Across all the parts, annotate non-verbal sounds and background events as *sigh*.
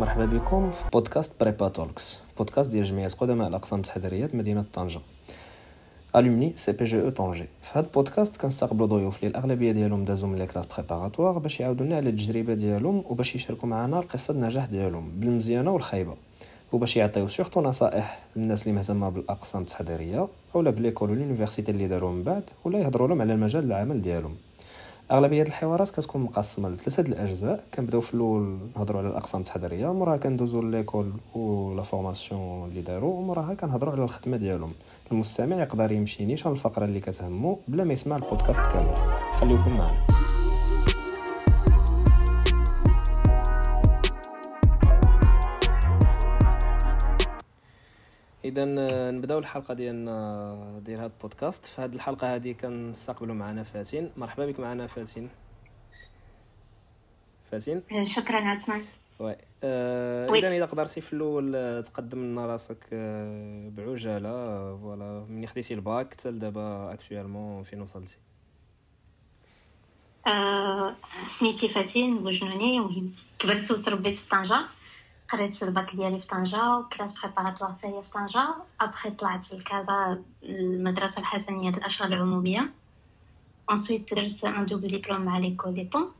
مرحبا بكم في بودكاست Prépa Talks. بودكاست ديال جمعية قدماء الأقسام التحضيريه مدينة طنجة. Alumni CPGE Tanger. في هذا البودكاست كنستقبلوا ضيوف اللي الاغلبيه ديالهم دازوا من les classes préparatoires باش يعاودوا لنا على التجربة ديالهم وباش يشاركوا معنا القصة النجاح ديالهم بالمزيانة والخايبة. وباش يعطيو surtout نصائح للناس اللي مهتمة بالأقسام التحضيرية اولا ب l'école و l'université اللي داروا من بعد ولا يهضروا لهم على المجال العمل ديالهم. أغلبية الحوارات كتكون مقسمة لثلاثة الأجزاء. كنبدأو في الأول نهضروا على الأقسام التحضيرية موراها كندوزو l'école ولا formation اللي داروا وموراها كنهضروا على الخدمة ديالهم. المستمع يقدر يمشي نيشان الفقرة اللي كتهمو بلا ما يسمع البودكاست كامل. خليكم معنا. اذا نبداو الحلقة ديالنا ديال هذا البودكاست. في هذه الحلقة هذه كنستقبلوا معنا فاتن مرحبا بك معنا فاتن فاتن شكرا عثمان. oui آه اذا إذا قدرتي في الأول تقدم لنا راسك آه بعجالة. voilà من خديتي الباك حتى لدابا actuellement فين وصلتي؟ آه سميتي فاتن بوجنوني المهم كبرت وتربيت في طنجة. قريت الباك ديالي في طنجة و classes préparatoires هي في طنجة ابخي طلعت لكازا المدرسة الحسنية الأشغال العمومية ensuite درت un double diplôme مع l'École des Ponts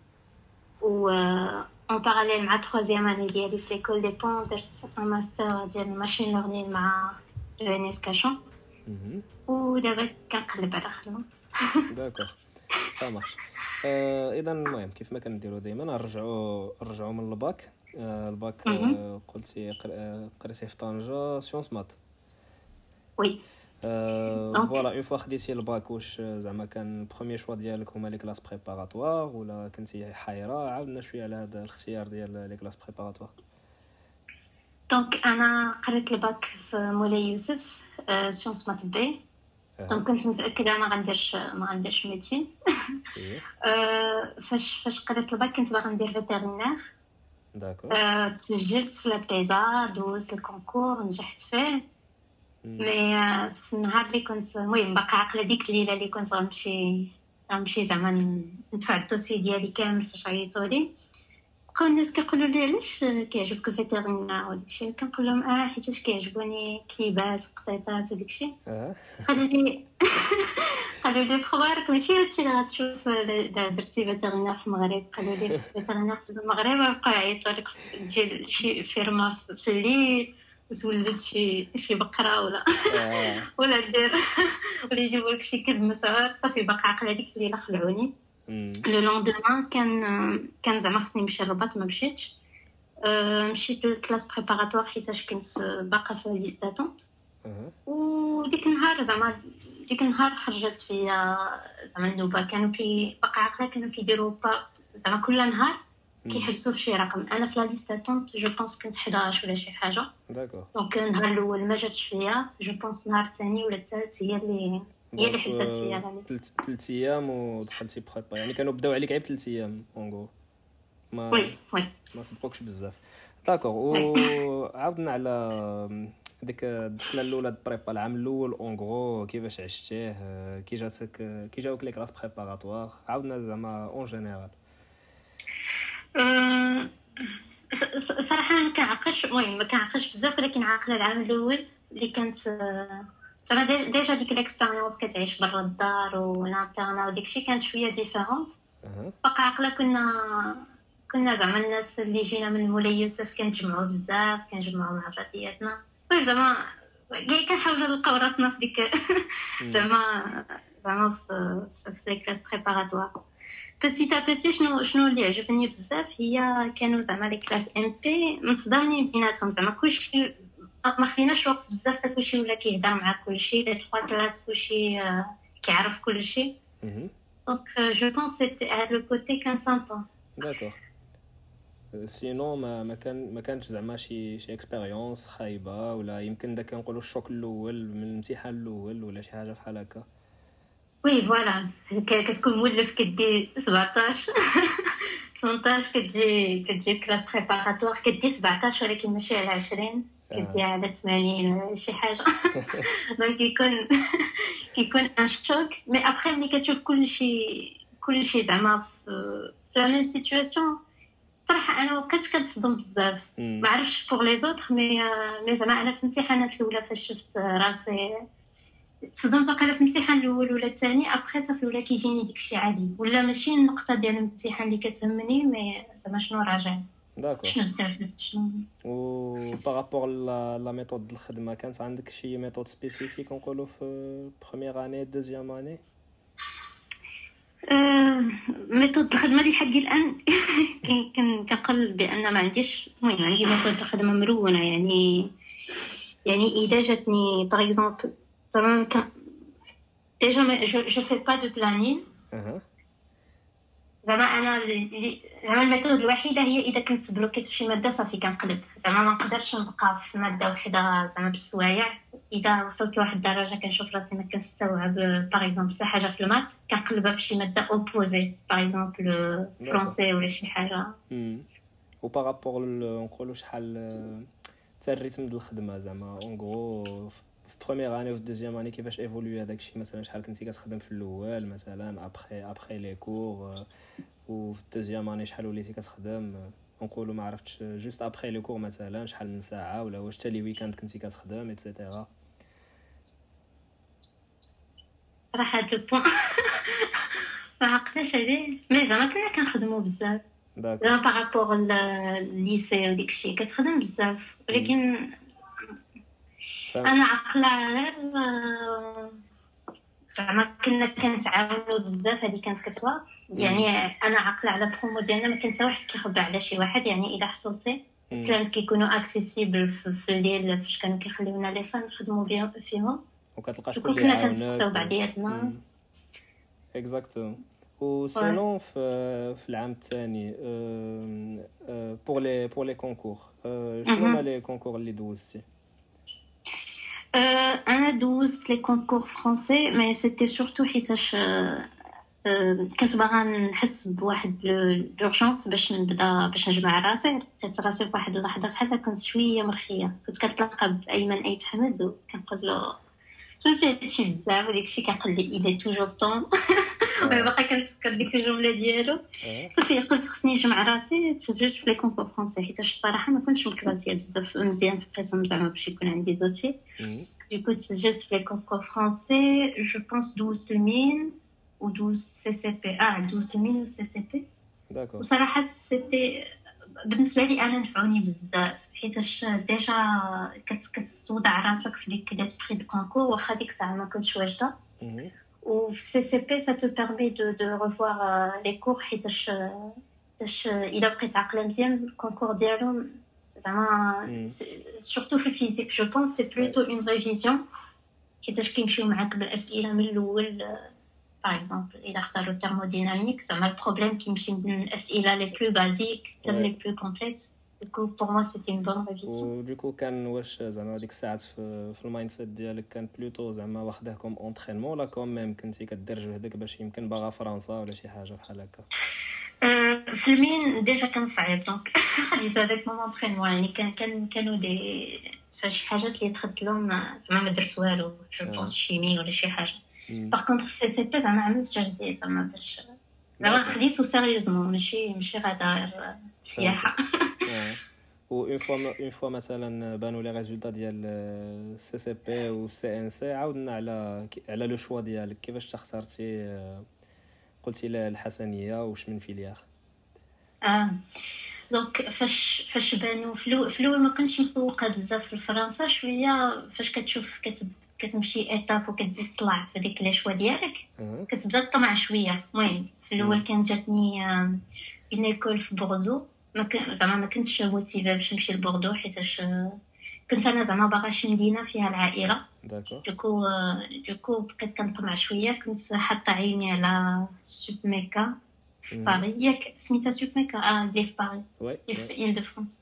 و en parallèle مع troisième année ديالي في l'École des Ponts درت un master ديال machine learning مع l'ENS Cachan ودابا كنقلب على خدمة. d'accord ça marche اذا المهم كيف ما كنديرو دائما نرجعوا نرجعوا من ال bac. ال bac قلتي قريتي في طنجة sciences maths oui voilà une fois خديتي الباك واش زعما كان premier choix ديالك هما les classes préparatoires ولا كنتي حايره عاودنا شوية على هذا الاختيار ديال les classes préparatoires donc أنا قريت الباك في مولاي يوسف sciences maths B donc كنت متاكده ما غنديرش ما غنديرش médecine فاش فاش قريت الباك كنت باغا ندير vétérinaire d'accord تسجلت في l'APESA دوزت ال concours نجحت فيه mais في النهار اللي كنت المهم باقا عاقله ديك الليلة اللي كنت غنمشي غنمشي زعما ندفع ال dossier ديالي كامل فاش عيطولي بقاو الناس كيقولوا لي علاش كيعجبك ال vétérinaire وداكشي كنقول لهم آه حيتاش كيعجبوني كليبات وقطيطات وداكشي قالوا لي قالوا لي بخبارك ماشي هادشي اللي غتشوف درتي vétérinaire في المغرب. قالوا لي vétérinaire في المغرب بقاو يعيطوا لك تجي شي فيرما في الليل وتولد شي شي بقرة ولا *laughs* ولا دير *laughs* ولا يجيبوا لك شي كلب مسعور صافي باقا عاقله ديك الليلة خلعوني. le lendemain كان كان زعما خصني نمشي للرباط ما مشيتش. مشيت لل classes préparatoires حيتاش كنت باقا في liste d'attente وديك النهار زعما ديك النهار خرجت فيا زعما النوبة كانوا كي باقا عاقله كانوا كيديروا زعما كل نهار كيحبسوا في شي رقم. أنا في la liste d'attente je pense كنت 11 ولا شي حاجة. d'accord donc النهار الأول ما جاتش فيا je pense النهار الثاني ولا الثالث هي اللي هي اللي حبست فيا ثلاث أيام ودخلتي prépa يعني كانوا بداو عليك غير ثلاث أيام en gros mais oui oui. ما سبقوكش بزاف. d'accord وعاودنا على ديك الدخلة الأولى prépa العام الأول en gros كيفاش عشتيه كي جاتك كي جاوك les classes préparatoires عاودنا زعما en général صراحة ما كنعقلش المهم ما كنعقلش بزاف ولكن عاقله العام الأول اللي كانت زعما déjà ديك ال expérience كتعيش برا الدار وال internat وداكشي كانت شوية différente باقا عاقله كنا كنا زعما الناس اللي جينا من مولاي يوسف كنتجمعوا بزاف كنجمعوا مع بعضياتنا المهم زعما كاع كنحاولوا نلقاو راسنا في ديك زعما زعما في في les classes préparatoires petit à petit شنو شنو اللي عجبني بزاف هي كانوا زعما les classes MP متصدامين بيناتهم. زعما كلشي ما خديناش وقت بزاف حتى كلشي ولا كيهضر مع كلشي les trois classes كلشي كيعرف كلشي. donc je pense هاد le côté كان sympa d'accord sinon ما ما كان ما كانش زعما شي شي expérience خايبه ولا يمكن داك كنقولوا ال choc الأول من الامتحان الأول ولا شي حاجة بحال هكا oui voilà كتكون مولف كدي 17 18 كتجي كتجي classes préparatoires كدي 17 ولكن ماشي على 20 كدي على 80 شي حاجة donc كيكون كيكون un choc mais après ملي كتشوف كلشي كلشي زعما في la même situation صراحة أنا وقت كنتصدم بزاف. ما عرفتش pour les autres mais mais زعما أنا في الامتحانات الأولى فاش شفت راسي. تصدمت وقيلا في الامتحان الأول ولا الثاني ابخي صافي ولا كيجيني داكشي عادي. ولا ماشي النقطة ديال الامتحان اللي كتهمني mais زعما شنو راجعت؟ d'accord شنو استفدت؟ شنو؟ و par rapport la méthode الخدمه كانت عندك شي méthode spécifique نقولوا في première année deuxième année méthode الخدمة اللي *laughs* كن- كن- كنقل بأن ما عنديش المهم عندي méthode الخدمة مرونة يعني يعني إذا جاتني par exemple زعما déjà je fais pas de planning زعما أنا زعما ال méthode الوحيدة هي إذا كنت بلوكيت في شي مادة صافي كنقلب. زعما ما نقدرش نبقى في مادة وحدة زعما بالسوايع. إذا وصلت لواحد الدرجة كنشوف راسي ما كنستوعب par exemple حتى حاجة في ال maths كنقلبها في شي مادة opposée par exemple français ولا شي حاجة. مم. و par rapport نقولوا شحال آه، حتى ال rythme ديال الخدمة زعما. en gros في première année وفي deuxième année كيفاش évolue هذاك الشيء مثلا شحال كنتي كتخدم في الأول مثلا après après les cours وفي ال deuxième année شحال وليتي كتخدم؟ نقولوا ما عرفتش juste après les cours مثلا شحال من ساعة ولا واش حتى les week-ends كنتي كتخدم et cetera راه هاد ال point *laughs* ما عقلتش عليه. mais زعما كنا كنخدمو بزاف. زعما par rapport ال lycée وديك الشيء كتخدم بزاف. ولكن فهم- أنا عقلة غير آه، زعما كنا كنتعاونوا بزاف هذه كانت كتوا يعني أنا عاقله على برومو ديالنا ما كان حتى واحد كيخبى على شي واحد يعني اذا حصلتي. كانت كيكونوا accessibles في الليل فاش كانوا كيخليونا les salles نخدموا بهم فيهم. وكتلقى شكون اللي يعاونك كنستقصاو بعضياتنا exactement و sinon في في العام الثاني pour les pour les concours شنو. هما les concours اللي دوزتي؟ أنا دوزت les concours français mais c'était surtout حيتاش كنت باغا نحس بواحد l'urgence باش نبدا باش نجمع راسي لقيت راسي في واحد اللحظه بحال كنت شوية مرخيه كنت كنتلاقى بايمن ايت حمد وكنقول له شو هادشي بزاف وديك الشيء كنقول لي il est toujours temps باقا كنتفكر ديك الجمله ديالو. صافي قلت خصني نجمع راسي تسجلت في les concours français حيتاش الصراحه ما كنتش مكلاسيه بزاف مزيان في القسم زعما باش يكون عندي dossier du coup, تسجلت في les concours français, je pense 12 ال Mines و 12 CCP. Ah, 12 ال Mines و CCP. d'accord وصراحة c'était بالنسبة لي أنا نفعوني بزاف حيتاش déjà كت كتوضع راسك في ديك l'esprit de concours واخا ديك الساعة ما كنتش واجدة مهم. و في CCP ça te permet de de revoir euh, les cours حيتاش حيتاش إلا بقيت عاقلة مزيان ال concours ديالهم زعما مم. surtout في ال physique je pense c'est plutôt en révision حيتاش كيمشيو معاك بالأسئلة من الأول par exemple إلا اختاروا ال thermodynamique زعما ال problème كيمشي من الأسئلة les plus basiques حتى Ouais. les plus complexes Du coup, pour moi, c'était une bonne révision. كان واش زعما هذيك الساعات في, في ال mindset ديالك كان plutôt زعما واخداه comme entraînement ولا quand même كنتي كدير جهدك باش يمكن باغا فرنسا ولا شي حاجة بحال هكا في ال Mines déjà كان صعيب donc خديتو هذاك comme entraînement يعني كان كان كانوا دي شي حاجات اللي دخلت لهم زعما ما درت والو جو chimie ولا شي حاجة. par contre CCP زعما عملت جهدي زعما باش زعما. خديتو sérieusement ماشي ماشي غادا غير سياحة. *laughs* آه. و une fois une fois مثلا بانوا les résultats ديال ال CCP و ال CNC عاودنا على على le choix ديالك. كيفاش تا اخترتي آه، قلتي الحسنية واش من filière آه. donc فاش فاش بانوا في الأول ما كنتش مسوقة بزاف في فرنسا شوية فاش كتشوف كت كتمشي étape وكتزيد تطلع في ديك les choix ديالك. كتبدا تطمع شوية. المهم في الأول. كانت جاتني une école في بوردو ما كان زعما ما كنتش motivée باش نمشي لبوردو حيتاش كنت أنا زعما باغا شي مدينه فيها العائلة. du coup du coup بقيت كنطمع شوية كنت حاطة عيني على Supméca في. باري ياك سميتها Supméca آه اللي في Paris Île-de-France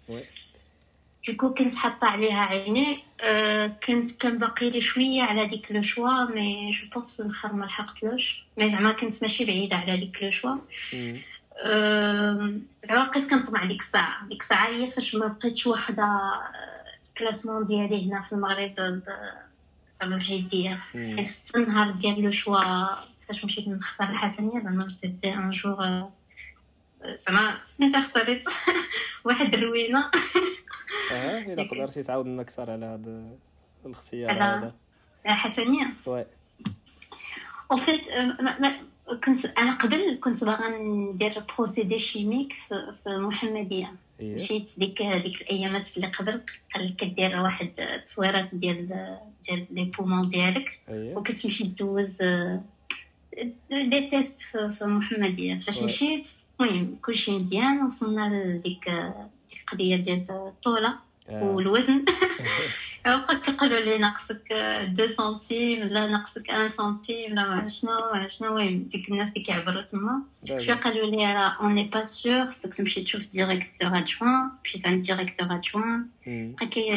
du coup كنت حاطة عليها عيني آه كنت كان باقي لي شوية على ديك le choix mais je pense في الآخر ما لحقتلوش. mais زعما كنت ماشي بعيدة على ديك le choix زعما بقيت كنطمع ديك الساعة. ديك الساعة هي فاش ما بقيتش واخده ال classement ديالي هنا في المغرب ب- زعما بجديه. حيت حتى النهار ديال le choix فاش مشيت نختار الحسنية زعما c'était un jour زعما انت اختاريت *laughs* واحد الروينة. آه إلا *laughs* قدرتي تعاود لنا أكثر على هذا الاختيار هذا. حسنيه oui. en fait كنت أنا قبل كنت باغا ندير procédé chimique في, في محمدية. إيه. مشيت ديك ديك الأيامات اللي قبل قال لك كدير واحد التصويرات ديال ديال les poumons ديالك. إيه. وكتمشي دوز آه، des tests في في محمدية. فاش. مشيت المهم كلشي مزيان. وصلنا لديك آه، ديك القضية ديال الطولة آه. والوزن. *laughs* بقى كيقولوا لي ناقصك 2 سنتيم لا ناقصك 1 سنتيم لا ما شنو ما شنو المهم ديك الناس اللي كيعبروا تما شوية. قالوا لي راه on n'est pas sûr خصك تمشي تشوف directeur adjoint مشيت عند directeur adjoint. بقى كي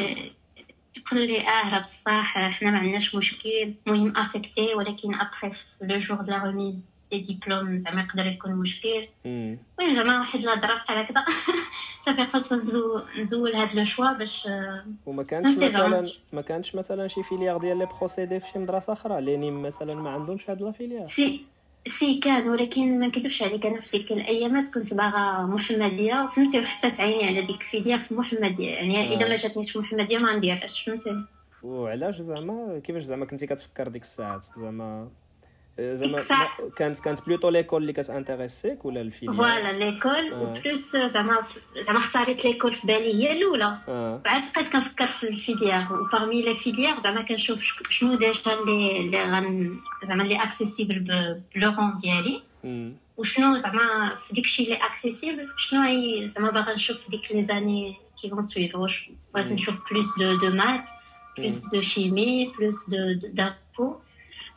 يقول لي آه راه بصح حنا ما عندناش مشكل المهم affecter ولكن après le jour de la remise des diplômes زعما يقدر يكون مشكل. المهم زعما واحد الهضره بحال هكذا صافي قلت نزول نزول هاد le choix باش وما كانش مثلا. ما كانش مثلا شي filière ديال les procédés في شي مدرسة أخرى؟ l'ENIM مثلا ما عندهمش هاد la filière. سي si كان ولكن ما نكذبش عليك أنا في ديك الايامات كنت باغا محمديه وفهمتي وحتى تعيني على ديك filière في محمديه يعني إذا آه. ما جاتنيش محمديه ما نديرهاش فهمتي؟ وعلاش زعما؟ كيفاش زعما كنتي كتفكر ديك الساعات؟ زعما زعما ديك الساعة- ما- كانت كانت plutôt l'école اللي كت intéresser ك ولا ال filière voilà l'école آه. و plus زعما زعما اختاريت l'école في بالي هي الاولى آه بعد بقيت كنفكر في ال filière و parmi les filières زعما كنشوف شك- شنو déjà اللي اللي غن زعما اللي accessible ب le rang ديالي مم. وشنو زعما في ديك الشيء اللي accessible شنو هي زعما باغا نشوف في ديك les années كي فون سويفر واش بغيت مم. نشوف بلوس دو دو مات مم. بلوس دو شيمي بلوس دو دافو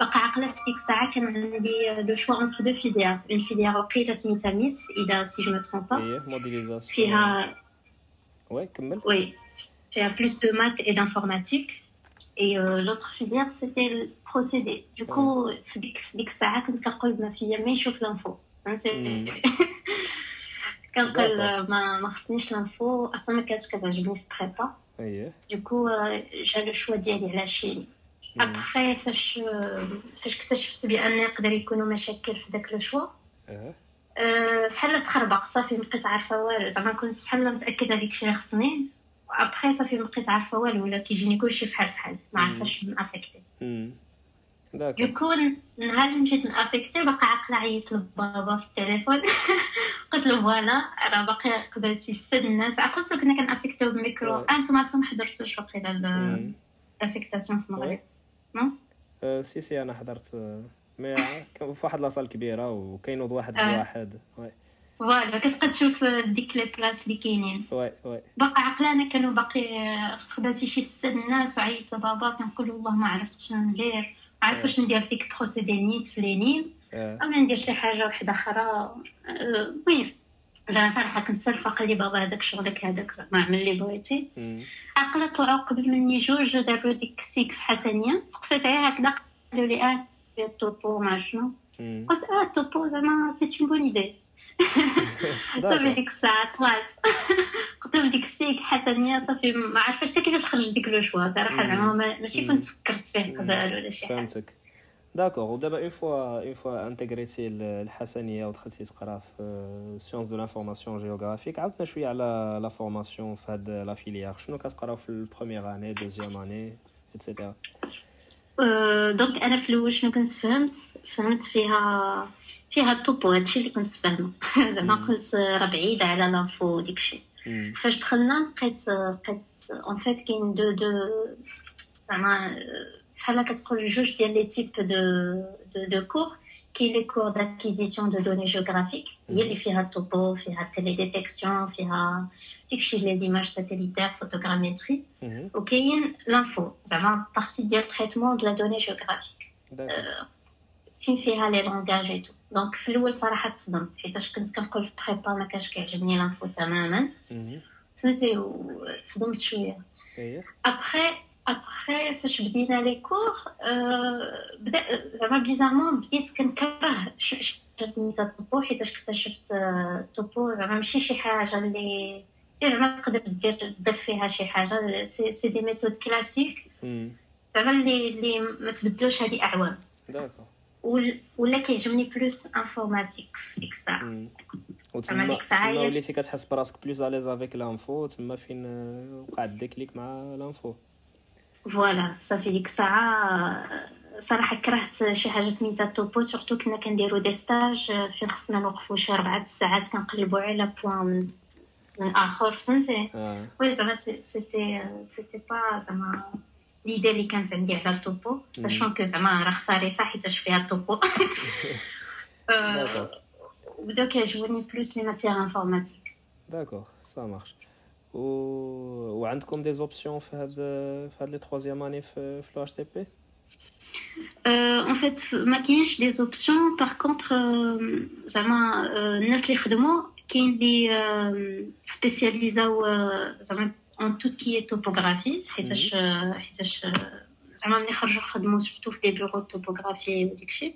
بقى عقله في ديك الساعة كان عندي لو شوا اونتر دو فيليار اون فيليار وقيله سميتها ميس اذا سي جو مو ترومب با إيه موديليزاسيون فيها وي كمل. oui فيها plus de maths et d'informatique. Et euh, l'autre filière c'était le procédé. Du coup في ديك في ديك الساعة كنت كنقول ما فيا ما يشوف لانفو فهمتي مم. كنقول D'accord. ما ما خصنيش l'info أصلا ما كانتش كتعجبني في prépa إيه du coup euh, جا le choix ديالي على chimie مم. ابخي فاش فاش اكتشفت بان يقدر يكونوا مشاكل في داك le choix بحال تخربق صافي مبقيت عارفه والو زعما كنت بحال متاكده ديك الشيء اللي خصني ابخي صافي مبقيت عارفه والو ولا كيجيني كلشي بحال بحال ما مم. عارفاش ن affecter du coup نهار اللي مشيت ن affecter باقا عاقله عيطت لبابا في التليفون قلت له voilà راه باقي قبل مني ست الناس عقلت كنا كن affecter و بال micro Ouais. أنتم أصلا ما حضرتوش وقيلا. ال affectation في المغرب آه، si si أنا حضرت آه، mais في واحد la salle كبيرة وكاينوض واحد آه. بواحد. oui. voilà كتبقى تشوف ديك les places اللي كاينين. oui oui. باقا عقلة أنا كانوا باقي قدامي شي ست الناس وعيطت لبابا كنقول والله ما عرفت شنو ندير. ما عرفت واش ندير ديك procédé نيت في l'ENIM أو ندير شي حاجة واحدة أخرى. أه، المهم. زعما صراحة كنت قال لي بابا هذاك شغلك هذاك زعما اعمل اللي بغيتي مم. عقلة طلعوا قبل مني جوج داروا ديك ال SIG في حسنية سقسيت عليها هكذا قالوا لي آه ال topo ما شنو. قلت آه ال topo زعما c'est une bonne idée صافي ديك الساعة خلاص *laughs* قلت لهم ديك ال SIG حسنية صافي ما عرفتش حتى كيفاش خرج ديك le choix صراحة مم. زعما ما- ماشي. كنت فكرت فيه. قبل ولا شي حاجة فهمتك d'accord ودابا une fois une fois intégré تي ال- الحسنيه ودخلتي تقرا في sciences de l'information géographique عاودنا شوية على la formation في هاد la filière شنو كتقراو في ال première année deuxième année et cetera donc أنا في الأول شنو كنت فهمت فهمت فيها فيها ال topo هادشي اللي كنت فاهمه زعما. قلت راه بعيدة على l'info ديكشي فاش دخلنا لقيت لقيت en fait كاين دو دو زعما بحال كتقول جوج ديال les types de de de cours كاين les cours d'acquisition de données géographiques هي اللي فيها ال topo فيها télédétection فيها داكشي les images satellitaires photogrammétrie وكاين l'info زعما partie ديال traitement de la donnée géographique d'accord فين فيها les langages et tout donc في الأول صراحة تصدمت حيتاش كنت كنقول في prépa ما كانش كيعجبني l'info تماما فهمتي وتصدمت شوية إيه ابخي ابخي فاش بدينا les cours أه بدا زعما bizarrement بديت كنكره. سميتها ال topo حيتاش اكتشفت آه، ال topo زعما ماشي شي حاجة اللي اللي زعما تقدر دير تضيف فيها شي حاجة. c'est, c'est des méthodes classiques زعما اللي اللي ما تبدلوش هذه أعوام. ولا كيعجبني plus informatique في ديك الساعة وتما تما وليتي كتحس براسك plus à l'aise avec l'info تما فين وقع ال déclic مع l'info voilà صافي ديك الساعة صراحة كرهت شي حاجة سميتها topo surtout كنا كنديرو des stages فين خصنا نوقفو شي ربعة ساعات كنقلبو على point من, من اخر فهمتي آه. oui زعما c'était c'était pas زعما l'idée اللي كانت عندي على ال topo sachant que زعما راه اختاريتها حيتاش فيها ال topo وبداو كيعجبوني plus les matières informatiques d'accord ça marche و وعندكم des options في هاد في هاد les troisième année في في l'EHTP en fait ما كاينش des options par contre زعما الناس اللي خدموا كاين اللي سبيسياليزاو زعما en tout ce qui topographie حيتاش حيتاش زعما ملي خرجوا خدموا surtout في des bureaux topographie وداكشي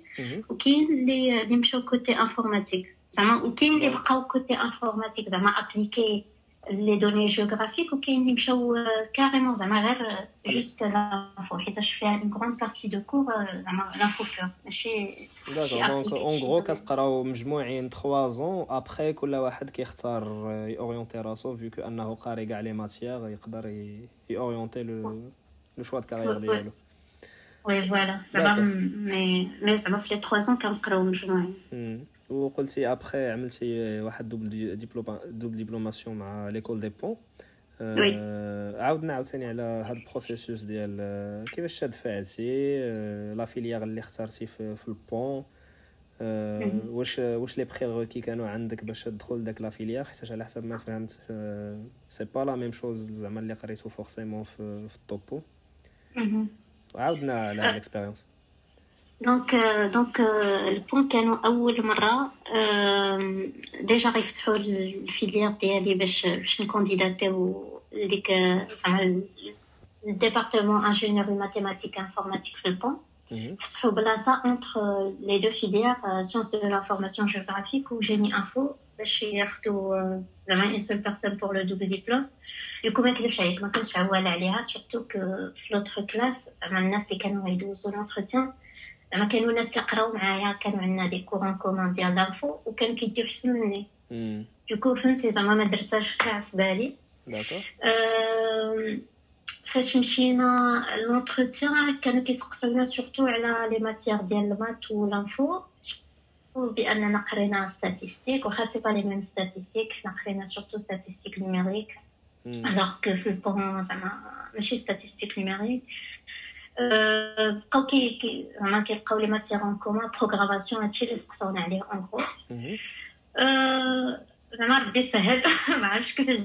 وكاين اللي اللي مشاو côté informatique زعما وكاين اللي بقاو côté informatique زعما appliqué les données géographiques وكاين اللي مشاو carrément زعما غير juste l'info حيتاش فيها une grande partie de cours زعما l'info pure ماشي d'accord donc en gros كتقراو مجموعين 3 زون ابخي كل واحد كيختار ي orienter راسو vu انه قاري كاع les matières يقدر ي orienter le le choix de carrière ديالو oui voilà زعما مي مي زعما في les 3 ans كنقراو مجموعين وقلتي ابخي عملتي واحد double diplôme double diplomation مع l'École des Ponts عاودنا عاوتاني على هاد ال processus ديال كيفاش شاد فعلتي la filière اللي اختارتي في, في ال Ponts واش واش les prérequis كانوا عندك باش تدخل داك la filière حيت على حسب ما فهمت c'est pas la même chose زعما اللي قريتو forcément في, في ال topo عاودنا على ال expérience donc donc ال Ponts كانوا اول مره déjà غيفتحوا ال filière ديالي باش باش نكونديداتيو ديك زعما ال département ingénierie mathématique informatique في ال Ponts فتحوا بلاصه entre les deux filières science de l'information géographique و génie info باش ياخدوا زعما une seule personne pour le double diplôme du coup ما نكذبش عليك ما كنتش عواله عليها surtout que في l'autre classe زعما الناس اللي كانوا غيدوزو l'entretien زعما كانوا ناس كيقراو معايا كانوا عندنا des cours en commun ديال l'info وكانوا كيديو حسن مني. du coup فهمتي زعما ما درتهاش كاع في بالي. فاش مشينا l'entretien كانوا كيسقسونا surtout على les matières ديال ال maths و l'info بأننا قرينا statistiques واخا c'est pas les mêmes statistiques حنا قرينا surtout statistiques numériques alors que في ال Ponts زعما ماشي statistiques numériques بقاو كي زعما كيلقاو les matières en commun programmation هادشي اللي سقساونا عليه en gros زعما ربي سهل ما عرفتش كيفاش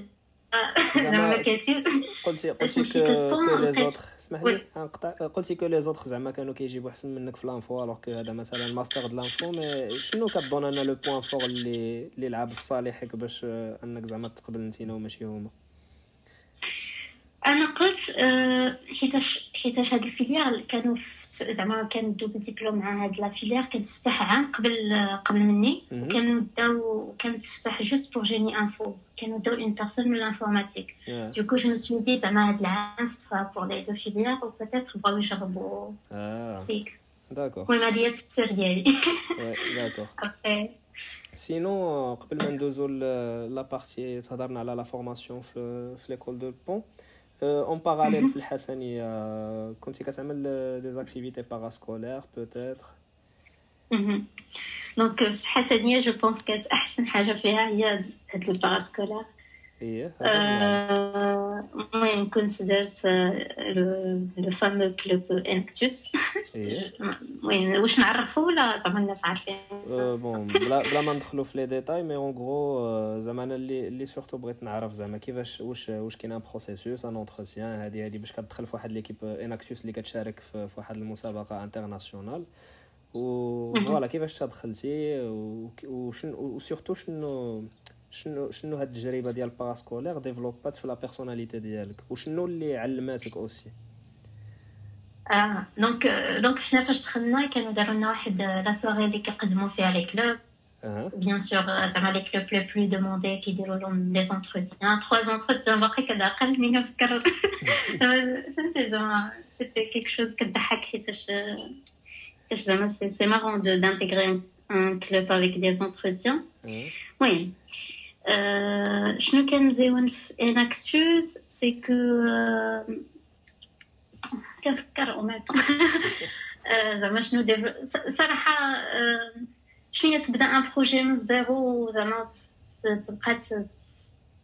زعما كاتب قلتي قلتي que les autres اسمح لي نقطع قلتي que les autres زعما كانوا كيجيبوا احسن منك في l'info alors que هذا مثلا الماستر د l'info mais شنو كتظن أنا le point fort اللي اللي لعب في صالحك باش انك زعما تقبل انتينا وماشي هما أنا قلت حيتاش حيتاش هاد ال filière كانوا زعما كان double diplôme مع هاد la filière كانت تفتح عام قبل قبل مني. كانوا داو كانت تفتح juste pour génie info كانوا داو une personne من ال informatique du coup je me suis dit زعما هاد العام فتحوها pour les deux filières و peut-être بغاو يجربوا سيك d'accord المهم هادي هي التفسير ديالي d'accord sinon قبل ما ندوزو la partie تهضرنا على la formation في l'École des Ponts en parallèle في الحسنيه كنتي كتعمل des activités parascolaires peut-être donc في الحسنيه je pense كانت احسن حاجة فيها هي هاد ال parascolaire إيه المهم كنت درت le fameux club Enactus المهم واش نعرفو ولا زعما الناس عارفين bon بلا بلا ما ندخلو في les détails mais en gros زعما أنا اللي اللي surtout بغيت نعرف زعما كيفاش واش واش كاين un processus un entretien هادي هادي باش كتدخل في واحد l'équipe Enactus اللي كتشارك في واحد المسابقه internationale و voilà كيفاش تدخلتي وشنو و surtout شنو شنو شنو هاد التجربة ديال parascolaire ديفلوبات في la personnalité ديالك؟ وشنو اللي علماتك aussi آه donc donc حنا فاش دخلنا كانوا داروا لنا واحد la soirée اللي كيقدموا فيها les clubs bien sûr زعما les clubs les plus demandés كيديروا لهم les entretiens trois entretiens باقي كنعقل ملي كنفكر فهمتي زعما c'était quelque chose كضحك حيتاش حيتاش زعما c'est marrant de d'intégrer un club avec des entretiens المهم شنو كان مزيون في Enactus c'est que كنفكر *laughs* أو même زعما شنو صراحة شنو تبدا un projet من ال zéro زعما تبقى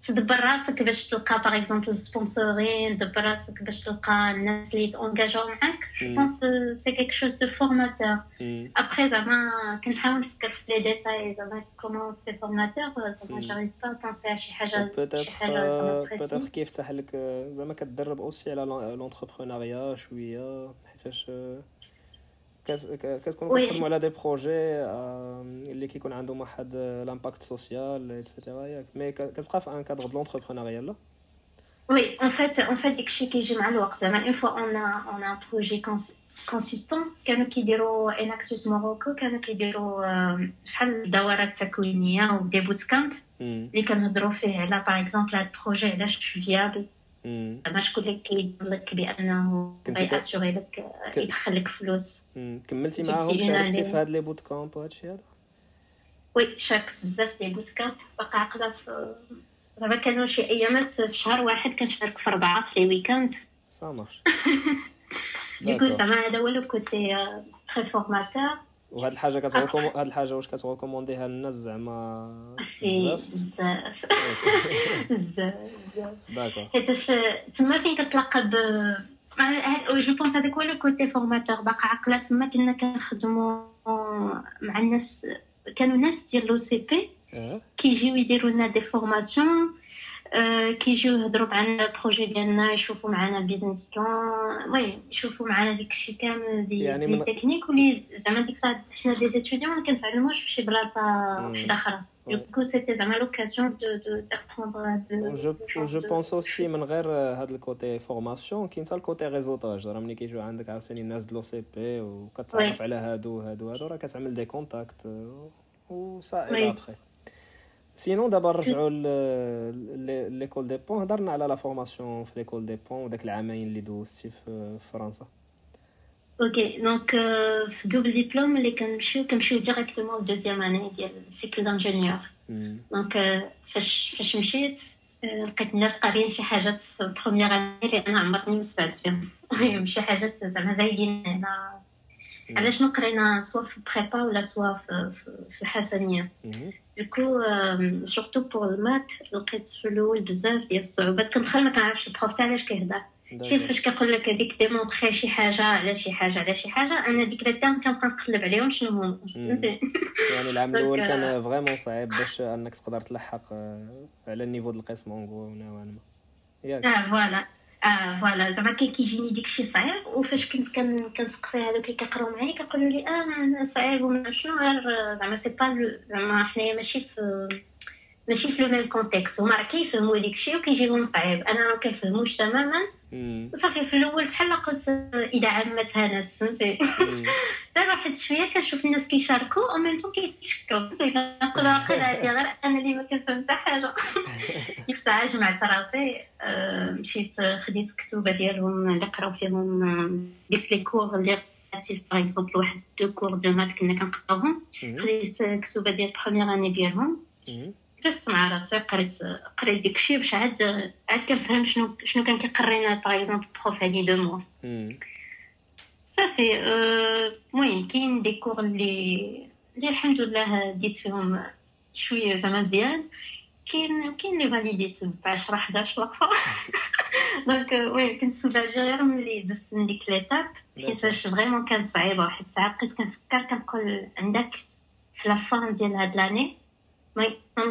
تدبر راسك باش تلقى par exemple sponsoring تدبر راسك باش تلقى الناس اللي تونجاجاو معاك. je pense c'est quelque chose de formateur après زعما كنحاول نفكر في les détails زعما comment c'est formateur زعما j'arrive pas à penser على شي حاجة peut-être peut-être كيفتح لك زعما كتدرب aussi على l'entrepreneuriat شوية حيتاش كتكونوا كتخدموا على des projets اللي كيكون عندهم واحد l'impact social et cetera ياك mais كتبقى في un cadre de l'entrepreneuriat là oui en fait en fait داكشي كيجي مع الوقت زعما une fois un un un projet consistant كانوا كيديروا Enactus Morocco كانوا كيديروا بحال دورات تكوينيه و des boot camps اللي كنهضروا فيه على par exemple هاد ال projet علاش viable زعما شكون اللي كيقول لك بأنه غيرياسيغي لك يدخل لك فلوس. كملتي معاهم شاركتي في هاد les bootcamps وهادشي هذا؟ oui شاركت بزاف des bootcamps باقا عقله في زعما كانوا شي ايامات في شهر واحد كنشارك في أربعة في les week-ends ça marche du coup زعما هذا هو le côté très formateur وهاد الحاجة كتغوكم هاد الحاجة واش كتغوكومونديها للناس زعما بزاف؟ بزاف. *laughs* بزاف حيتاش تما فين كتلاقى ب je pense هذاك هو le côté formateur باقا عقله تما كنا كنخدمو مع الناس كانوا ناس ديال le CPE كيجيو يديروا لنا des formations كيجيو يهضروا معنا ال projet ديالنا يشوفوا معنا ال business plan oui يشوفوا معنا داكشي كامل des يعني من... techniques ولي زعما ديك الساعة حنا des étudiants ما كنتعلموش في شي بلاصه وحده أخرى du coup c'était زعما l'occasion de de d'apprendre je pense aussi من غير هاد ال côté formation كاين حتى ال côté réseautage راه ملي كيجيو عندك عاوتاني الناس du CPE وكتعرف على هادو هادو هادو راه كتعمل des contacts و ça aide après sinon دابا نرجعوا l'école des Ponts هضرنا على la formation في l'école des Ponts وداك العامين اللي دوزتي في فرنسا OK donc في double diplôme اللي كنمشيو كنمشيو directement deuxième année ديال cycle d'ingénieur donc فاش فاش مشيت لقيت الناس قاريين شي حاجات في première année اللي أنا عمرني ما سمعت فيهم شي حاجات زعما زايدين هنا علاش قرينا soit في prépa ولا soit في الحسنيه du coup surtout pour ال maths لقيت في الأول بزاف ديال الصعوبات كندخل ما كنعرفش ال prof علاش كيهضر شي فاش كيقول لك هذيك démontrer شي حاجة على شي حاجة على شي حاجة أنا ديك ال temps كنبقى نقلب عليهم شنو هما يعني العام الأول كان vraiment صعيب باش انك تقدر تلحق على ال niveau ديال القسم en gros نوعا ما ياك آه voilà آه voilà. زعما كيجيني داكشي صعيب وفاش كنت كنسقسي هذوك اللي كيقراو معايا كيقولوا لي آه صعيب وما شنو غير زعما c'est pas زعما حنايا ماشي في ماشي في le même contexte هما راه كيفهموا داكشي وكيجيهم صعيب أنا ما كنفهموش تماما. وصافي في الأول بحال قلت إذا عمت هانت فهمتي؟ *laughs* حتى واحد شوية كنشوف الناس كيشاركوا أو ميم طون كيتشكوا. كنقول واقيلا هادي غير أنا اللي ما كنفهم حتى حاجة. ديك الساعة جمعت راسي مشيت خديت كتوبة ديالهم اللي قراو فيهم ديك les cours اللي par exemple واحد de cours de maths كنا كنقراوهم. خديت كتوبة ديال première année ديالهم. جلست مع راسي قريت قريت داكشي باش عاد عاد كنفهم شنو شنو كان كيقرينا par exemple prof هادي deux mois. صافي المهم كاين des cours اللي اللي الحمد لله ديت فيهم شوية زعما مزيان. كاين كاين اللي validé ت ب 10 11 وقفه donc oui كنت soulagé غير ملي دزت من ديك l'étape حيتاش vraiment كانت صعيبة واحد الساعة بقيت كنفكر كنقول عندك في لافان ديال هاد لاني ما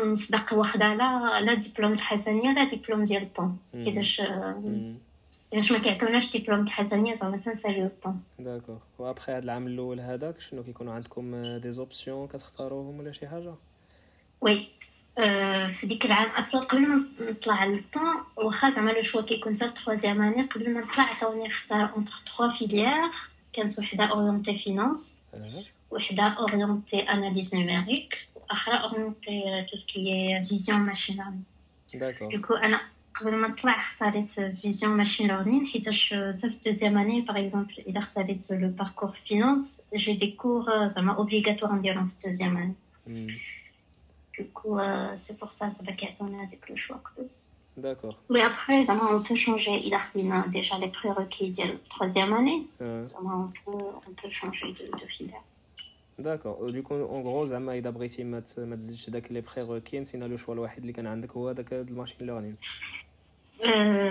نصدق واخده لا لا ديبلوم الحسنيه لا ديبلوم ديال البون حيتاش حيتاش ما كيعطيوناش ديبلوم الحسنيه زعما تنساليو البون داكوغ وابخي هاد العام الأول هذاك شنو كيكونوا عندكم دي زوبسيون كتختاروهم ولا شي حاجة وي في ديك العام أصلا قبل ما نطلع للبون واخا زعما لو شوا كيكون حتى تخوازيام اني قبل ما نطلع عطاوني نختار اونتر تخوا فيليير كانت وحده orientée finance وحده orientée analyse numérique وأخرى orientée tout ce qui est vision machine learning d'accord du coup أنا قبل ما نطلع اختاريت vision machine learning حيتاش حتى في ال deuxième année par exemple إلا اختاريت le parcours finance j'ai des cours زعما obligatoires نديرهم في الدوزيام année Du coup, euh, c'est pour ça ça va a des le choix. D'accord. Mais après, on peut changer. Il a déjà les prérequis de la troisième année. on, peut, on peut changer de, de filière. Du coup, en gros, زعما إذا بغيتي ما تزيدش داك les prérequis نتينا le choix الوحيد اللي كان عندك هو داك ال machine learning.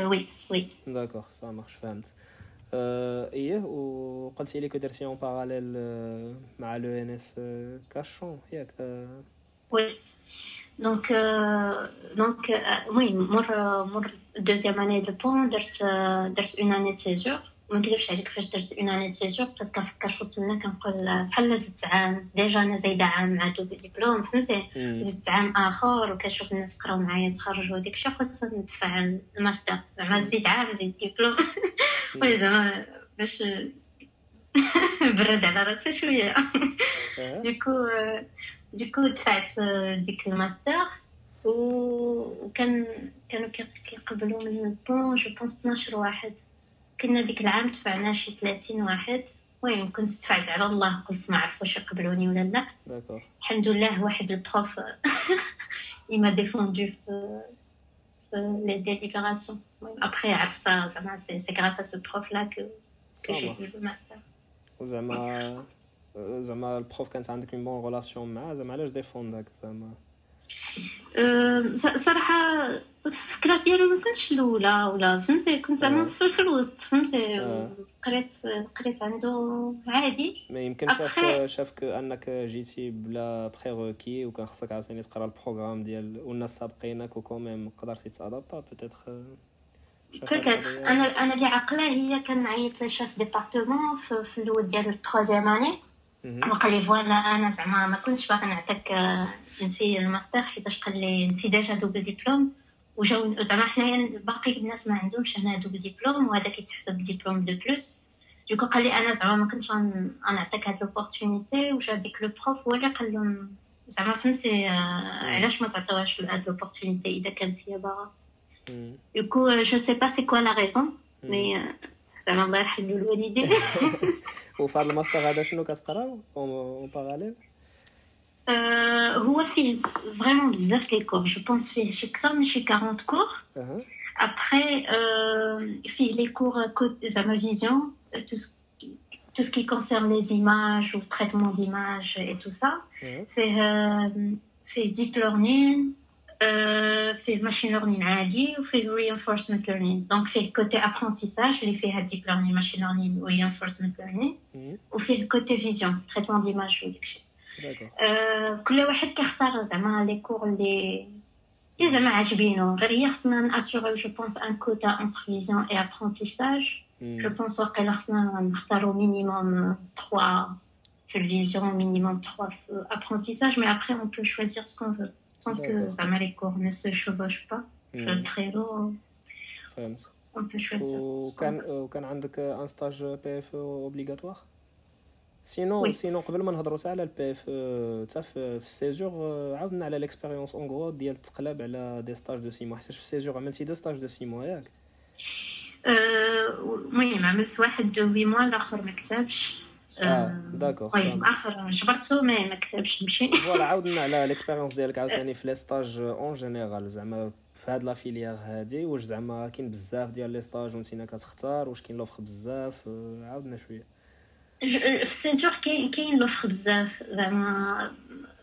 oui oui. d'accord ça marche فهمت. إيه وقلتي لي que درتي en parallèle مع le ENS Cachan ياك oui donc donc المهم مور مور deuxième année de Ponts درت درت une année césure ما نكذبش عليك فاش درت une année césure بس كنفكر في وصلنا كنقول بحال زدت عام déjà أنا زايدة عام مع double diplôme فهمتي؟ زدت عام آخر وكنشوف الناس قراو معايا تخرجوا وديك الشيء خصنا ندفع الماستر. زعما زيد عام زيد diplôme. *laughs* oui زعما باش *laughs* برد على راسي شوية. du coup du coup دفعت ديك الماستر وكان كانوا كيقبلوا من ال Ponts je pense 12 واحد. كنا ديك العام دفعنا شي 30 واحد. المهم كنت دفعت على الله قلت ما عرف واش يقبلوني ولا لا. الحمد لله واحد ال prof *laughs* il défendu في les délibérations. Après, ça, c'est grâce à ce prof-là que, que j'ai eu le master. زعما زعما ال prof كانت عندك une bonne relation معاه زعما علاش défend ك زعما؟ صراحة classe ديالو ما كنتش الأولى ولا فهمتي؟ كنت زعما في الوسط فهمتي؟ قريت قريت عنده عادي. ما يمكن شاف شافك أنك جيتي بلا prérequis وكان خصك عاوتاني تقرا ال programme ديال والناس سابقينك و quand même قدرتي t'adapter peut-être أنا أنا اللي عقله هي كان عيط ل chef département في الأول ديال ال troisième année وقال لي voilà أنا زعما ما كنتش باغي نعطيك نسي الماستر حيتاش قال لي انت déjà double diplôme. وجاو زعما حنايا باقي الناس ما عندهمش هنا double diplôme وهذا كيتحسب diplôme de plus. du coup قال لي أنا زعما ما كنتش غنعطيك هاد l'opportunité وجا ديك le prof هو اللي قال لهم زعما فهمتي علاش ما تعطيوهاش هاد l'opportunité إذا كانت هي باغا؟ du coup je sais pas c'est quoi la raison mais زعما الله يرحم الوالدين. *laughs* وفي هذا الماستر هذا شنو كتقرا؟ en parallèle هو فيه vraiment بزاف les cours je pense فيه شي أكثر من شي 40 cours après فيه les cours زعما vision tout ce qui concerne les images ou traitement d'images et tout ça. فيه, euh, فيه deep learning, في ال machine learning عادي وفي reinforcement learning. donc فيه côté apprentissage اللي فيها deep learning machine learning و reinforcement learning. وفيه côté vision traitement d'images وديك الشيء كل واحد كيختار زعما les cours اللي اللي زعما عاجبينو. غير هي خصنا ن assur يو je pense un quota entre vision et apprentissage je pense واقيلا خصنا نختارو minimum 3 في ال vision minimum 3 في apprentissage mais après on peut choisir ce qu'on veut. Tant que زعما les cours ne se chevauchent pas في التريلو فهمت وكان وكان عندك un stage PFE obligatoire sinon sinon قبل ما نهضروا على ال PFE حتى في ال césure عاودنا على l'expérience en gros ديال التقلاب على des stages de six mois حيت في ال césure عملتي deux stages de six mois ياك؟ المهم عملت واحد de huit mois الآخر ما كتبش. آه d'accord طيب آخر جبرتو mais ما كتبش نمشي *laughs* voilà عاودنا على l'expérience *laughs* ديالك عاوتاني في les stages en général زعما في هاد la filière هادي واش زعما كاين بزاف ديال les stages وانتينا كتختار واش كاين l'offre بزاف عاودنا شوية. في ال césure كاين كاين l'offre بزاف زعما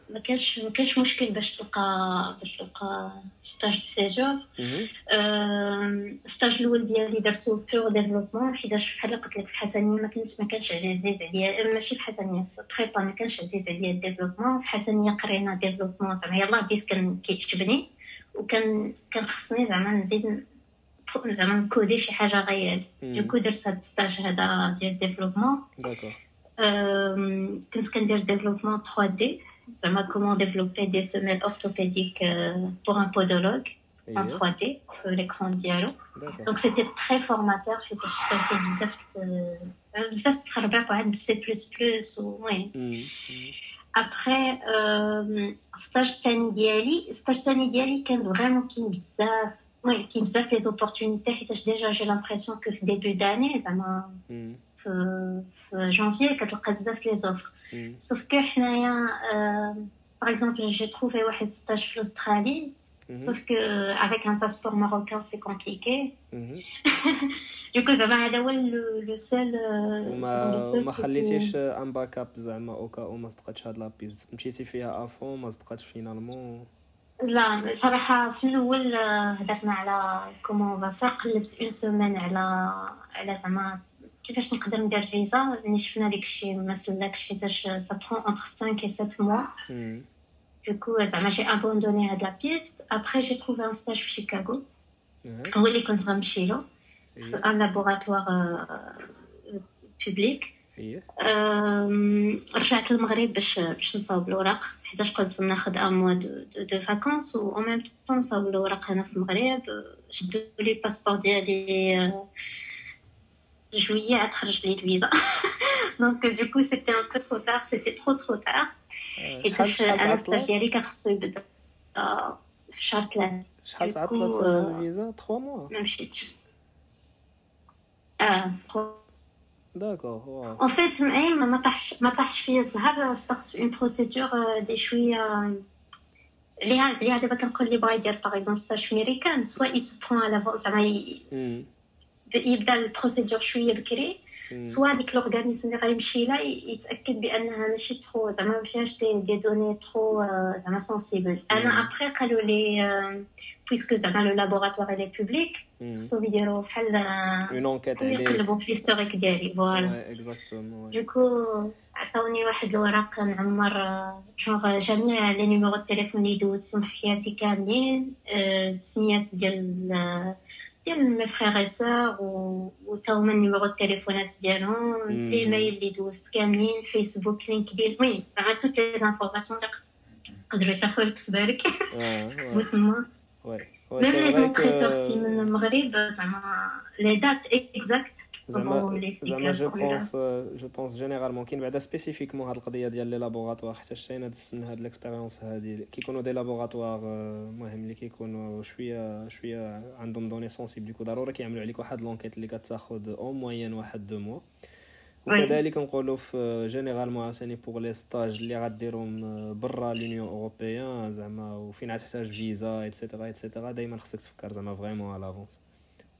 ما كانش ما كانش مشكل باش تلقى باش تلقى stage césure. stage الأول ديالي درتو pur développement حيتاش بحال قلت لك في الحسنيه ما كنت ما كانش عزيز عليا. ماشي في الحسنيه في prépa ما كانش عزيز عليا ال développement في الحسنيه قرينا développement زعما يلاه بديت كان كيعجبني. وكان كان خصني زعما نزيد زعما ن coder شي حاجة غير. du coup درت هاد ال stage هذا ديال développement كنت كندير développement 3D زعما comment développer des semelles orthopédiques euh, pour un podologue en 3D في l'écran ديالو donc c'était très formateur حيت كان بزاف بزاف تخربيق وعاد بالسي بلس بلس وي ابخي stage الثاني ديالي ستاج الثاني ديالي كان vraiment كاين بزاف oui كاين بزاف les opportunités حيتاش déjà j'ai l'impression que في début d'année زعما في في sauf que حنايا trouvé un stage en Australie, mhm. sauf que avec un passeport marocain, c'est compliqué. Mhm. *laughs* du coup, ça va le, le seul. وما ما خليتيش un backup زعما au cas où ما صدقتش هاد la piste مشيتي فيها à fond ما صدقتش finalement لا صراحة في الأول هدرنا على comment faire قلبت une semaine على على زعما كيفاش نقدر ندير فيزا؟ يعني شفنا داكشي ما سلكش حيتاش ça prend entre 5 et 7 mois. du coup زعما j'ai abandonné هاد la piste après j'ai trouvé un stage في شيكاغو هو اللي كنت غنمشي له في un laboratoire public رجعت للمغرب باش باش نصاوب الوراق حيتاش قلت ناخد un mois de, de vacances و au même temps نصاوب الوراق هنا في المغرب. شدو le passeport ديالي juillet à تخرج لي visa donc du coup c'était un peu trop tard c'était trop trop tard. حيت أنا stage ديالي كان خصو يبدا في شهر ثلاثة شحال تعطلت الفيزا 3 موا ما مشيتش آه d'accord en fait ما طاحش ما طاحش فيا الزهر ستارت في une procédure دي شوية اللي اللي دابا كنقول لي بغا يدير par exemple stage في ميريكان soit il se prend على زعما يبدأ ال procédure شوية بكري. soit ديك l'organisme اللي غيمشي لها يتأكد بأنها ماشي trop زعما ما فيهاش des, des données trop زعما sensibles أنا ابخي قالوا لي puisque زعما le laboratoire les publics خصو يديروا بحال une enquête عليه يقلبوا في l'historique ديالي. voilà exactement du coup عطاوني واحد الورق نعمر جونغ جميع les numéros التليفون اللي دوزتهم في حياتي كاملين السميات ديال ديال mes frères et sœurs و تا هما ال numéro التليفونات ديالهم الايميل اللي دوزت كاملين Facebook LinkedIn المهم زعما toutes les informations اللي تقدروا تاخذ لك في بالك كتبوا تما même les entrées sorties من المغرب زعما les dates exactes زعما زعما جو بونس جو بونس جينيرالمون كاين بعدا spécifiquement هاد القضية ديال les laboratoires حتى شتينا دزت من هاد l'expérience هادي كيكونوا des laboratoires المهم اللي كيكونوا شوية شوية عندهم données sensibles donc ضروري كيعملوا عليك واحد l'enquête اللي كتاخذ au moins واحد deux mois وكذلك نقولوا في généralement عاوتاني pour les stages اللي غديرهم برا l'union européenne زعما وفين غتحتاج فيزا et cetera et cetera دائما خصك تفكر زعما vraiment على l'avance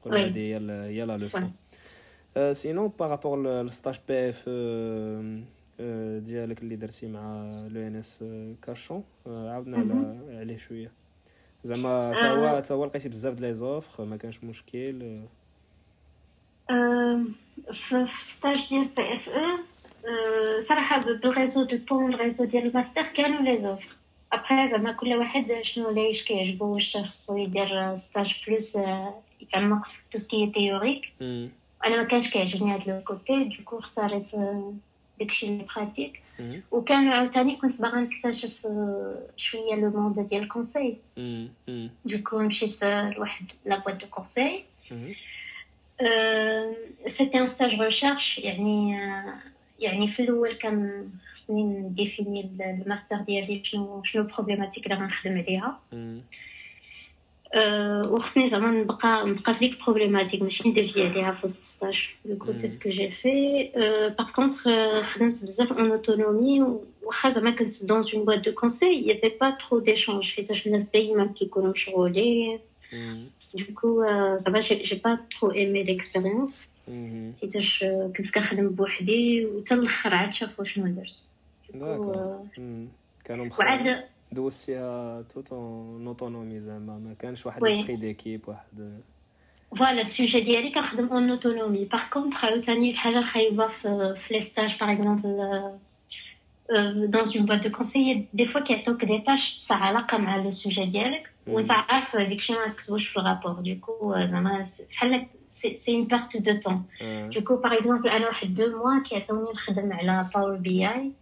نقول هادي هي هي la leçon sinon par rapport لل stage PFE ديالك اللي درتي مع l'ENS Cachan عاودنا عليه شوية زعما تا هو تا هو لقيتي بزاف د les offres ما كانش مشكل في stage ديال PFE أو صراحة بال réseau des Ponts ال réseau ديال الماستر كانوا les offres après زعما كل واحد شنو ليش كيعجبو واش خصو يدير stage plus يتعمق في tout ce qui est théorique أنا ما كانش كيعجبني هاد le côté donc اختاريت داكشي اللي pratique. وكان عاوتاني كنت باغا نكتشف شوية le monde ديال ال conseil. donc مشيت لواحد la boîte de conseil. c'était un stage recherche يعني يعني في الأول كان خصني ن définir ال master ديالي شنو شنو ال problématique اللي غنخدم عليها. وخصني زعما نبقى نبقى في ديك problématique ماشي ن dévier عليها في وسط stage donc c'est ce que j'ai fait par contre خدمت بزاف en autonomie واخا زعما كنت dans une boîte de conseil y avait pas trop d'échanges حيتاش الناس دايما كيكونوا مشغولين donc زعما j'ai pas trop aimé l'expérience حيتاش كنت كنخدم بوحدي وتا الآخر عاد شافوا شنو درت كانوا مخرجين دوزتيها toute en autonomie زعما ما كانش واحد l'esprit d'équipe واحد voilà ال sujet ديالي كنخدم en autonomie. par contre عاوتاني الحاجة الخايبه في, في les stages par exemple dans une boîte de conseil des fois كيعطوك des tâches تاع علاقة مع le sujet ديالك. وانت عارف داكشي ما تكتبوش في ال rapport donc زعما بحال c'est une perte de temps donc par exemple أنا واحد deux mois كيعطوني نخدم على Power BI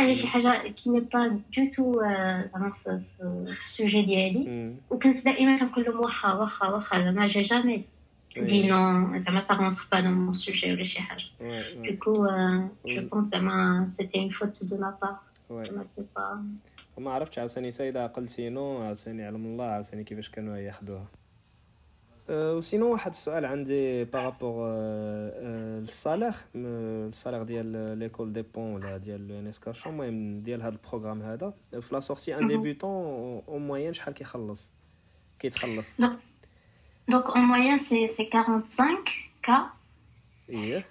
يعني شي حاجة qui n'est pas du tout زعما في ال sujet ديالي وكنت دائما كنقول لهم واخا واخا واخا زعما jamais dit non زعما ça rentre pas dans mon sujet ولا شي حاجة donc je pense زعما c'était une faute de ma part ما عرفتش عاوتاني سيدة قلتي non عاوتاني علم الله عاوتاني كيفاش كانوا ياخدوها. و sinon واحد السؤال عندي par rapport ال salaire ال salaire ديال l'École des Ponts ولا ديال ENS Cachan المهم ديال هذا ال programme هذا في la sortie en débutant au moins شحال كيخلص كيتخلص donc au moins c'est c'est 45 K et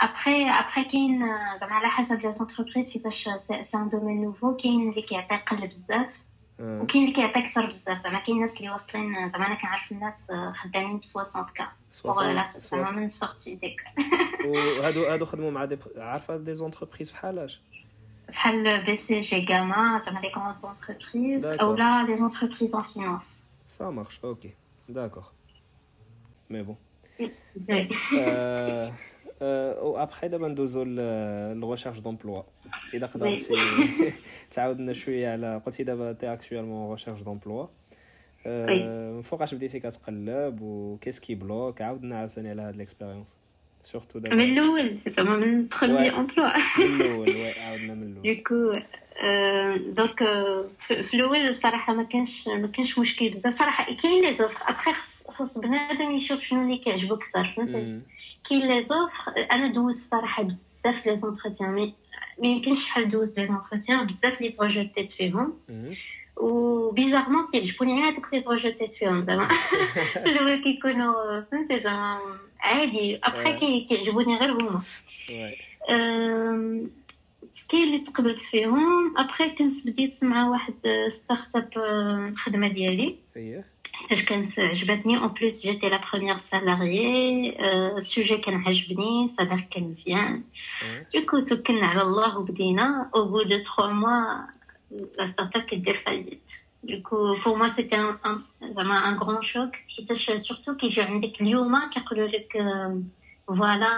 après après كاين زعما على حسب les entreprises حيتاش c'est un domaine nouveau كاين اللي كيعطي قل بزاف وكاين اللي كيعطي أكثر بزاف زعما كاين الناس اللي واصلين زعما أنا كنعرف الناس خدامين ب 60 K زعما من surtout ديك وهادو هادو خدموا مع des عارفه des entreprises بحالاش بحال BCG Gamma زعما les grandes entreprises اولا les entreprises en finance ça marche okay d'accord mais bon و après دابا ندوزو لل recherche d'emploi اذا قدرتي تعاود لنا شوية على قلتي دابا t'es actuellement recherche d'emploi فوقاش بديتي كتقلب و qu'est-ce qui bloque عاودنا عاوتاني على هاد l'expérience surtout دابا من الأول زعما من premier emploi من الأول oui عاودنا من الأول donc donc في الأول الصراحه ما كانش ما كانش مشكل بزاف صراحة كاين les offres après خص بنادم يشوف شنو اللي كيعجبو أكثر فهمتي كاين les offres أنا دوزت الصراحه بزاف les entretiens mais ما يمكنش شحال دوزت les entretiens بزاف اللي تروجيتيت فيهم و bizarrement كيعجبوني غير هذوك اللي تروجيتيت فيهم زعما الأول كيكونوا فهمتي زعما عادي ابخي كيعجبوني غير هما كاين اللي تقبلت فيهم. ابخي كنت بديت مع واحد start-up الخدمه ديالي. حيتاش كانت عجبتني. en plus j'étais la première salariée ال sujet كان عجبني صدر كان مزيان. donc توكلنا على الله وبدينا. au bout de 3 mois la start-up كدير faillite donc pour moi c'était زعما un grand choc حيتاش surtout كيجيو عندك اليوم كيقولوا لك voilà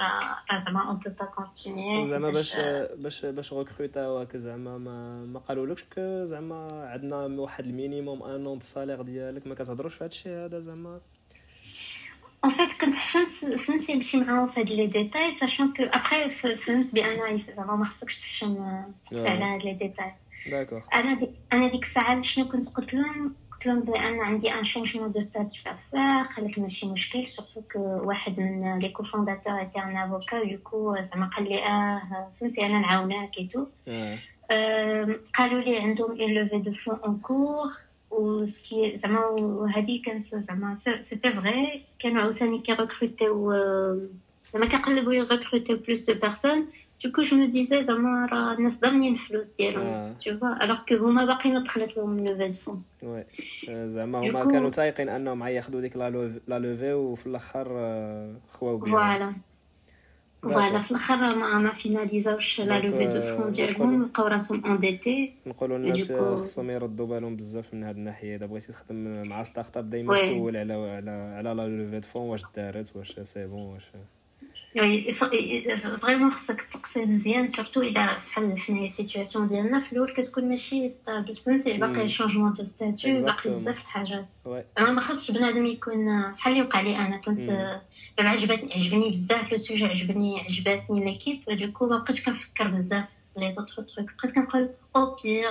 راه زعما on peut pas continuer زعما باش باش باش ريكروتاو هكا زعما ما ما قالولكش زعما عندنا واحد ال minimum ان اون ال salaire ديالك ما كتهضروش في هادشي هذا زعما؟ en fait كنت حشمت فهمتي نمشي معاهم في هاد les détails sachant que après فهمت بان زعما ما خصكش تحشم تقسى على هاد les détails d'accord أنا ديك أنا ديك الساعة شنو كنت قلت لهم لهم بأن عندي un changement de statut à faire قالك ماشي مشكل surtout que واحد من les cofondateurs était un avocat donc زعما قال لي آه فهمتي أنا نعاوناك et tout قالوا لي عندهم une levée de fonds en cours و ce qui زعما وهذه كانت زعما c'était vrai كانوا عاوتاني كيركروتيو زعما كيقلبوا يغكروتيو plus de personnes donc je me disais زعما راه الناس ضامنين الفلوس ديالهم tu vois alors que هما باقي ما دخلت لهم levée fonds وي زعما هما كانوا تايقين انهم غياخذوا ديك la levée وفي الآخر خواو بها voilà voilà في الآخر ما ما فيناليزاوش la levée de fonds ديالهم لقاو راسهم endettés نقولوا الناس خصهم يردوا بالهم بزاف من هاد الناحيه اذا بغيتي تخدم مع start-up دائما سول على على على la levée de fonds واش دارت واش c'est bon واش vraiment خصك تقسي مزيان surtout اذا بحال حنايا ال situation ديالنا في الأول كتكون ماشي stable فهمتي باقي changement de statut باقي بزاف الحاجات زعما ما خصش بنادم يكون بحال اللي وقع لي أنا كنت عجبتني عجبني بزاف le sujet عجبني عجباتني l'équipe donc ما بقيتش كنفكر بزاف les autres trucs بقيت كنقول au pire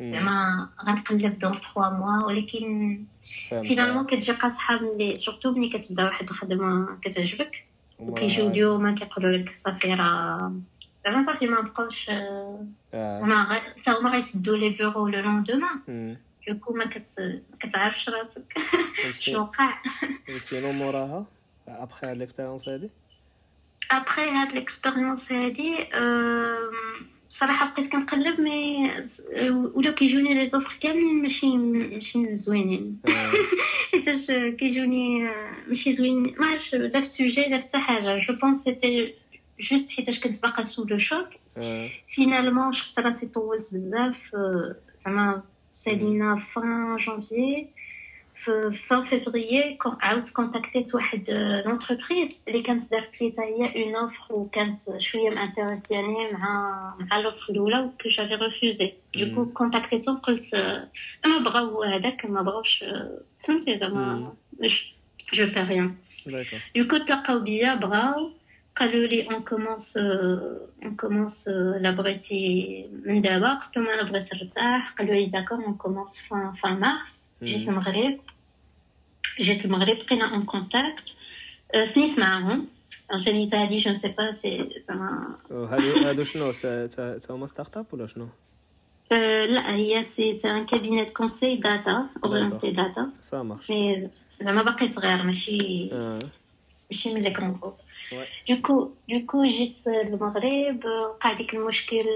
زعما غنقلب dans 3 mois ولكن finalement كتجي قاصحه ملي surtout ملي كتبدا واحد الخدمه كتعجبك وكيجيو اليوم كيقولوا لك صافي راه زعما صافي ما بقاوش زعما حتى هما غيسدوا les bureaux le lendemain donc ما كتعرفش راسك شنو وقع sinon موراها ابخي هاد l'expérience هادي ابخي هاد l'expérience هادي صراحة بقيت كنقلب mais ولاو كيجوني les offres كاملين ماشي ماشي زوينين. *laughs* حيتاش كيجوني ماشي زوين ما عرفتش لا في sujet لا في حاجة. je pense c'était juste حيتاش كنت باقا sous le choc finalement شفت راسي طولت بزاف زعما سالينا fin janvier في fin février عاودت كونتاكتيت واحد l'entreprise اللي كانت دارت لي حتى هي une offre وكانت شوية مانتيريسيوني مع مع l'offre الاولى و que j'avais refusé donc كونتاكتيتهم قلت ما بغاو هذاك ما بغاوش فهمتي زعما je perds rien donc تلاقاو بيا بغاو قالوا لي on commence on commence لا بغيتي من دابا قلت لهم أنا بغيت نرتاح قالوا لي d'accord on commence fin fin mars جيت المغرب جيت المغرب بقينا en contact سنيت معاهم سنيت هادي je sais pas si زعما هادو هادو شنو تا هما start-up ولا شنو لا هي c'est c'est un cabinet conseil data orienté data ça marche mais زعما باقي صغير ماشي ماشي من les grands groupes donc donc جيت للمغرب وقع ديك المشكل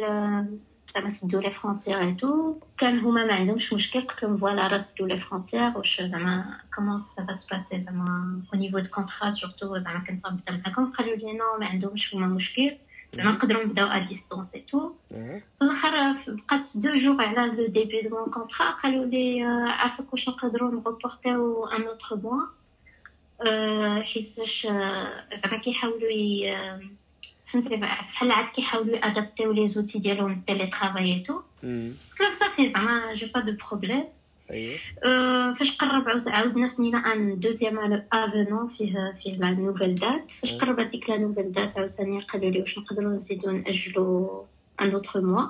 زعما سدو les frontières et tout كان هما ما عندهمش مشكل قلت لهم voilà راه سدو les frontières واش زعما comment ça va se passer زعما au niveau du contrat surtout زعما كنت غنبدا معاكم قالوا لي non ما عندهمش هما مشكل زعما نقدروا نبداو à distance et tout في الآخر بقات deux jours على le début de mon contrat قالوا لي عافاك واش نقدروا نغوبورتيو un autre mois حيتاش زعما كيحاولوا فهمتي بحال عاد كيحاولوا ادابتيو les outils ديالهم ال télétravail et tout قلت لهم صافي زعما j'ai pas de problème فاش قرب عاود عاودنا سنينا un deuxième avenant فيه فيه la nouvelle date فاش قرب هذيك la nouvelle date عاوتاني قالوا لي واش نقدروا نزيدو ناجلو un autre mois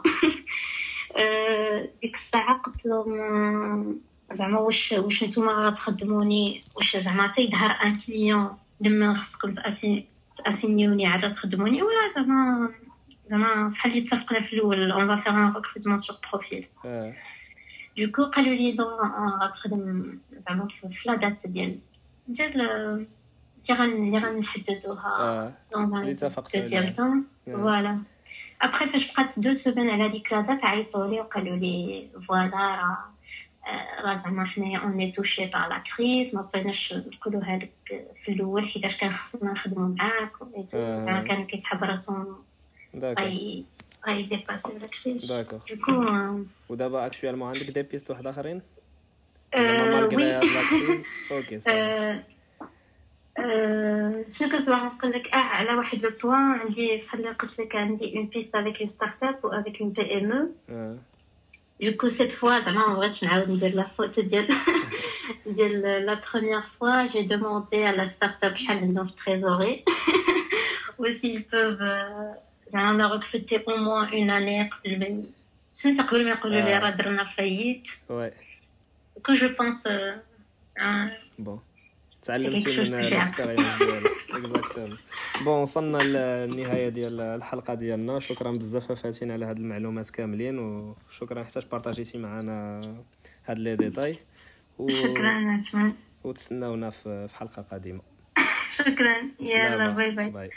ديك الساعة قلت لهم زعما واش واش نتوما غتخدموني واش زعما تيظهر un client لما خصكم تاسي تاسينيوني عاد تخدموني ولا زعما زعما بحال اللي اتفقنا في الأول on va faire un recrutement sur profil donc قالوا لي donc غتخدم زعما في la date ديال ديال اللي غنحددوها dans deuxième temps voilà après فاش بقات deux semaines على ديك la date عيطوا لي وقالوا لي voilà راه راه زعما حنايا on est touché par la crise ما بغيناش نقولوها لك في الأول حيتاش كان خصنا نخدمو معاك زعما كان كيسحب راسو غي غي dépasser la crise d'accord ودابا actuellement عندك des pistes واحد آخرين؟ زعما la crise *laughs* OK صافي. شنو كنت باغا نقول لك؟ آه على واحد le point عندي بحال قلت لك عندي une piste avec une start-up و avec une PME donc cette fois زعما ما بغيتش نعاود ندير la faute ديال ديال la première fois j'ai demandé على start-up شحال عندهم في trésorerie و s'ils peuvent زعما me recruter au moins une année قبل ما فهمت قبل ما يقولوا لي راه درنا faillite ouais donc je pense bon تعلمتي من ال expérience ديالك exactement bon وصلنا للنهاية ديال الحلقة ديالنا. شكرا بزاف فاتين على هاد المعلومات كاملين وشكرا حتى بارطاجيتي معنا هاد les détails. و... شكرا وتسناونا في حلقة قادمة. *laughs* شكرا. يلا bye bye, bye.